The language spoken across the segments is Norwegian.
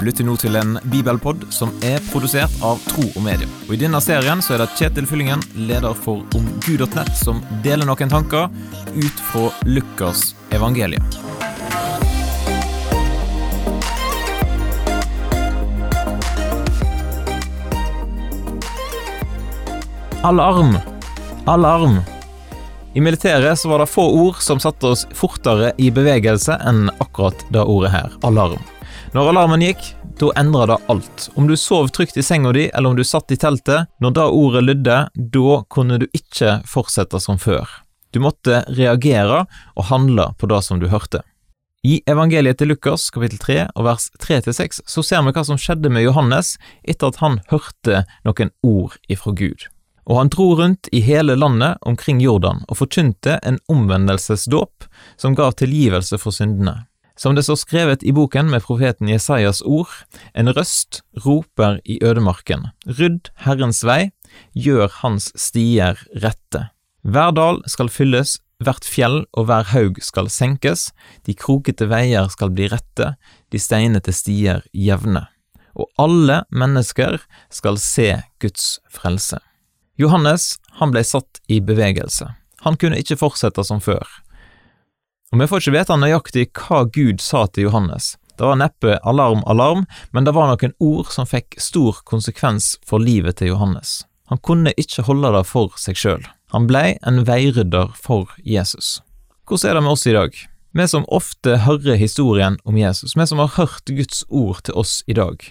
Du lytter nå til en bibelpod som er produsert av Tro og Medie. Og I denne serien så er det Kjetil Fyllingen, leder for omgud.nett, som deler noen tanker ut fra Lukas evangelium. Alarm! Alarm! I militæret så var det få ord som satte oss fortere i bevegelse enn akkurat det ordet her, alarm. Når alarmen gikk, da endra det alt. Om du sov trygt i senga di, eller om du satt i teltet, når det ordet lydde, da kunne du ikke fortsette som før. Du måtte reagere og handle på det som du hørte. I evangeliet til Lukas kapittel 3 og vers 3-6 så ser vi hva som skjedde med Johannes etter at han hørte noen ord ifra Gud. Og han dro rundt i hele landet omkring Jordan og forkynte en omvendelsesdåp som gav tilgivelse for syndene. Som det står skrevet i boken med profeten Jesajas ord, en røst roper i ødemarken, rydd Herrens vei, gjør hans stier rette. Hver dal skal fylles, hvert fjell og hver haug skal senkes, de krokete veier skal bli rette, de steinete stier jevne. Og alle mennesker skal se Guds frelse. Johannes han ble satt i bevegelse. Han kunne ikke fortsette som før. Og Vi får ikke vite nøyaktig hva Gud sa til Johannes. Det var neppe alarm, alarm, men det var noen ord som fikk stor konsekvens for livet til Johannes. Han kunne ikke holde det for seg sjøl. Han blei en veirydder for Jesus. Hvordan er det med oss i dag? Vi som ofte hører historien om Jesus, vi som har hørt Guds ord til oss i dag,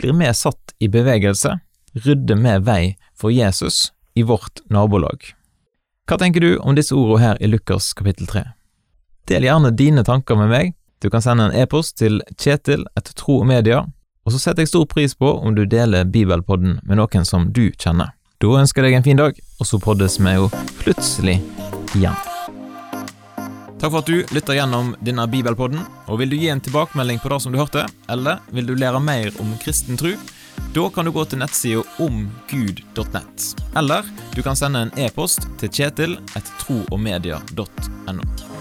blir vi satt i bevegelse? Rydder vi vei for Jesus i vårt nabolag? Hva tenker du om disse ordene her i Lukas kapittel 3? Del gjerne dine tanker med meg. Du kan sende en e-post til kjetil etter tro og media, og så setter jeg stor pris på om du deler bibelpodden med noen som du kjenner. Da ønsker jeg deg en fin dag, og så poddes vi jo plutselig igjen. Takk for at du lytter gjennom denne bibelpodden, og vil du gi en tilbakemelding på det som du hørte, eller vil du lære mer om kristen tro, da kan du gå til nettsida omgud.nett, eller du kan sende en e-post til kjetil etter troogmedia.no.